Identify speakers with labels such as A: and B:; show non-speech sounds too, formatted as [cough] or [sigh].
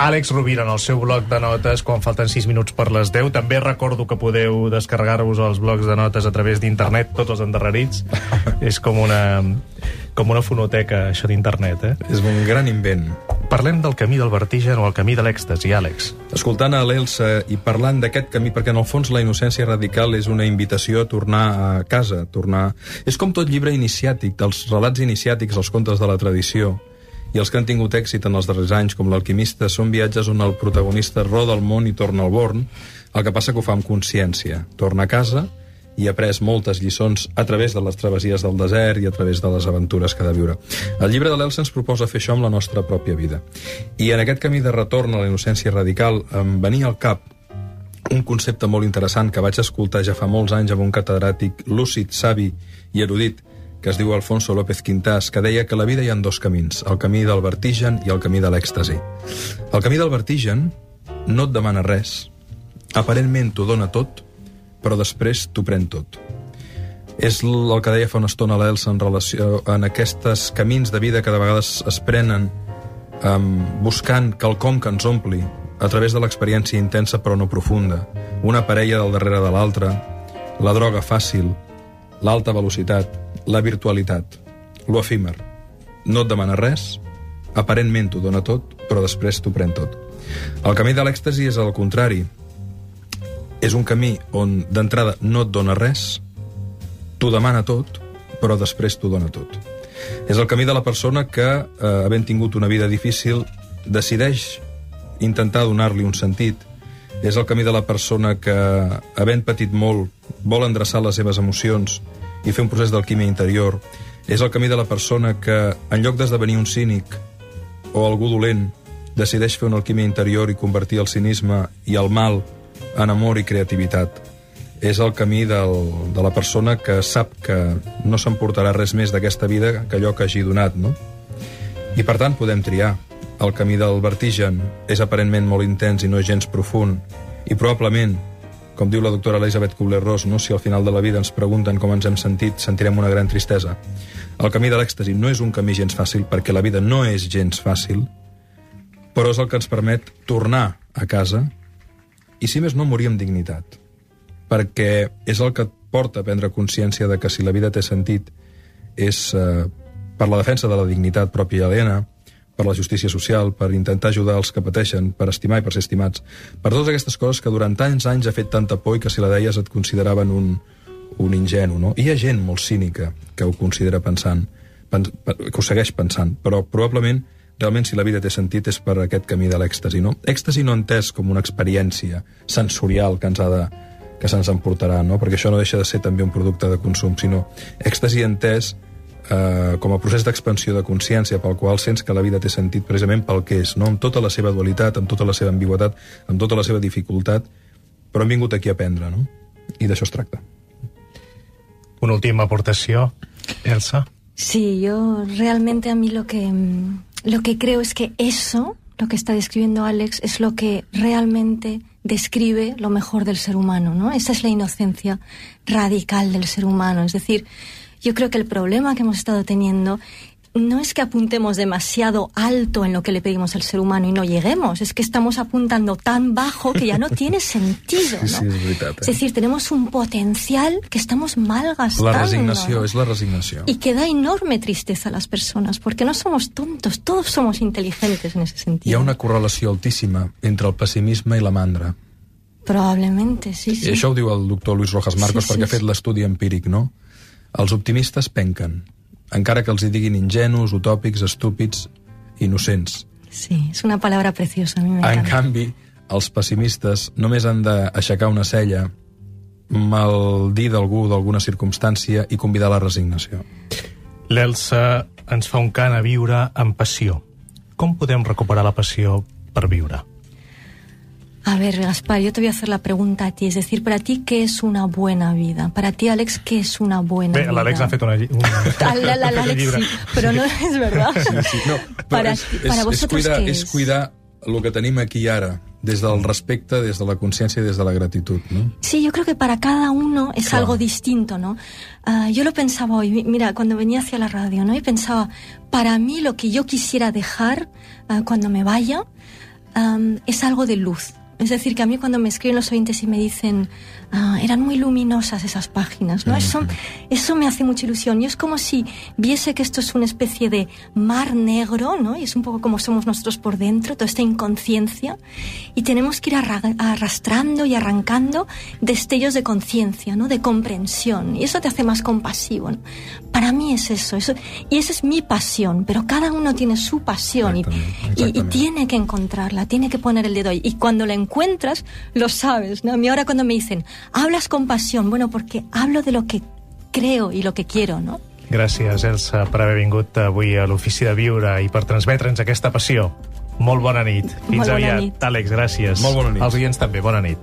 A: Àlex Rovira en el seu bloc de notes quan falten 6 minuts per les 10. També recordo que podeu descarregar-vos els blocs de notes a través d'internet, tots els endarrerits. [laughs] És com una, com una fonoteca, això d'internet, eh?
B: És un gran invent.
A: Parlem del camí del vertigen o el camí de l'èxtasi, Àlex.
B: Escoltant a l'Elsa i parlant d'aquest camí, perquè en el fons la innocència radical és una invitació a tornar a casa, a tornar... És com tot llibre iniciàtic, dels relats iniciàtics, els contes de la tradició, i els que han tingut èxit en els darrers anys, com l'alquimista, són viatges on el protagonista roda el món i torna al born, el que passa que ho fa amb consciència. Torna a casa i ha après moltes lliçons a través de les travessies del desert i a través de les aventures que ha de viure. El llibre de l'Elsa ens proposa fer això amb la nostra pròpia vida. I en aquest camí de retorn a la innocència radical em venia al cap un concepte molt interessant que vaig escoltar ja fa molts anys amb un catedràtic lúcid, savi i erudit que es diu Alfonso López Quintás, que deia que la vida hi ha dos camins, el camí del vertigen i el camí de l'èxtasi. El camí del vertigen no et demana res, aparentment t'ho dona tot, però després t'ho pren tot. És el que deia fa una estona l'Elsa en relació en aquests camins de vida que de vegades es prenen um, buscant quelcom que ens ompli a través de l'experiència intensa però no profunda, una parella del darrere de l'altra, la droga fàcil, l'alta velocitat, la virtualitat, lo efímer. No et demana res, aparentment t'ho dona tot, però després t'ho pren tot. El camí de l'èxtasi és el contrari, és un camí on d'entrada no et dona res, t'ho demana tot, però després t'ho dona tot. És el camí de la persona que, eh, havent tingut una vida difícil, decideix intentar donar-li un sentit. És el camí de la persona que, havent patit molt, vol endreçar les seves emocions i fer un procés d'alquímia interior. És el camí de la persona que, en lloc d'esdevenir un cínic o algú dolent, decideix fer una alquímia interior i convertir el cinisme i el mal en amor i creativitat. És el camí del, de la persona que sap que no s'emportarà res més d'aquesta vida que allò que hagi donat, no? I per tant podem triar. El camí del vertigen és aparentment molt intens i no gens profund, i probablement, com diu la doctora Elisabeth Kubler-Ross, no? si al final de la vida ens pregunten com ens hem sentit, sentirem una gran tristesa. El camí de l'èxtasi no és un camí gens fàcil, perquè la vida no és gens fàcil, però és el que ens permet tornar a casa i si més no morir amb dignitat perquè és el que et porta a prendre consciència de que si la vida té sentit és eh, per la defensa de la dignitat pròpia i aliena, per la justícia social, per intentar ajudar els que pateixen, per estimar i per ser estimats, per totes aquestes coses que durant tants anys ha fet tanta por i que si la deies et consideraven un, un ingenu, no? Hi ha gent molt cínica que ho considera pensant, pens, que ho segueix pensant, però probablement realment si la vida té sentit és per aquest camí de l'èxtasi, no? Èxtasi no entès com una experiència sensorial que ens ha de que se'ns emportarà, no? perquè això no deixa de ser també un producte de consum, sinó èxtasi entès eh, com a procés d'expansió de consciència pel qual sents que la vida té sentit precisament pel que és, no? amb tota la seva dualitat, amb tota la seva ambigüetat, amb tota la seva dificultat, però hem vingut aquí a aprendre, no? i d'això es tracta.
A: Una última aportació, Elsa.
C: Sí, yo realmente a mí lo que, lo que creo es que eso, lo que está describiendo Alex, es lo que realmente describe lo mejor del ser humano, ¿no? Esa es la inocencia radical del ser humano. Es decir, yo creo que el problema que hemos estado teniendo no es que apuntemos demasiado alto en lo que le pedimos al ser humano y no lleguemos, es que estamos apuntando tan bajo que ya no [laughs] tiene sentido. ¿no?
B: Sí, sí, és veritat.
C: Es decir, tenemos un potencial que estamos malgastando.
B: La resignació,
C: ¿no?
B: és la resignació.
C: Y que da enorme tristeza a las personas, porque no somos tontos, todos somos inteligentes en ese sentido.
B: Hi ha una correlació altíssima entre el pessimisme i la mandra.
C: Probablement, sí, sí.
B: I això ho diu el doctor Luis Rojas Marcos
C: Sí, sí,
B: perquè ha fet
C: sí.
B: l'estudi empíric, no? Els optimistes penquen, encara que els hi diguin ingenus, utòpics, estúpids, innocents.
C: Sí, es una palabra preciosa, a me
B: En canvi, els pessimistes només han d'aixecar una cella, maldir d'algú, d'alguna circumstància i convidar a la resignació.
A: L'Elsa ens fa un cant a viure amb passió. Com podem recuperar la passió per viure?
C: A ver, Gaspar, yo te voy a hacer la pregunta a ti. Es decir, para ti, ¿qué es una buena vida? Para ti, Alex, ¿qué es una buena vida?
A: l'Àlex ha fet una... una
C: la- la-
A: ha
C: L'Àlex
A: llibre.
C: sí, però no és verdad.
B: Sí, no,
C: Para,
B: és,
C: para
B: és, és,
C: vosotros,
B: cuidar,
C: ¿qué
B: és
C: es?
B: cuidar el que tenim aquí i ara, des del respecte, des de la consciència i des de la gratitud. No?
C: Sí, yo creo que para cada uno es
B: Claro.
C: algo distinto, ¿no? Ah, yo lo pensaba hoy, mi- mira, cuando venía hacia la radio, ¿no? Y pensaba, para mí lo que yo quisiera dejar ah, cuando me vaya um, es algo de luz. Es decir, que a mí cuando me escriben los oyentes y me dicen, ah, eran muy luminosas esas páginas, ¿no? Eso, eso me hace mucha ilusión. Y es como si viese que esto es una especie de mar negro, ¿no? Y es un poco como somos nosotros por dentro, toda esta inconsciencia. Y tenemos que ir arra- arrastrando y arrancando destellos de conciencia, ¿no? De comprensión. Y eso te hace más compasivo, ¿no? Para mí es eso, eso. Y esa es mi pasión, pero cada uno tiene su pasión y,
B: Exactamente,
C: y- y
B: exactamente.
C: tiene que encontrarla, tiene que poner el dedo ahí. Y cuando la encuentras, lo sabes. ¿no? A mí ahora cuando me dicen, hablas con pasión, bueno, porque hablo de lo que creo y lo que quiero, ¿no?
A: Gràcies, Elsa, per haver vingut avui a l'Ofici de Viure i per transmetre'ns aquesta passió. Molt bona nit. Fins
C: Molt bona
A: aviat.
C: nit.
A: Àlex, gràcies.
B: Molt bona nit.
A: Els oients també, bona nit.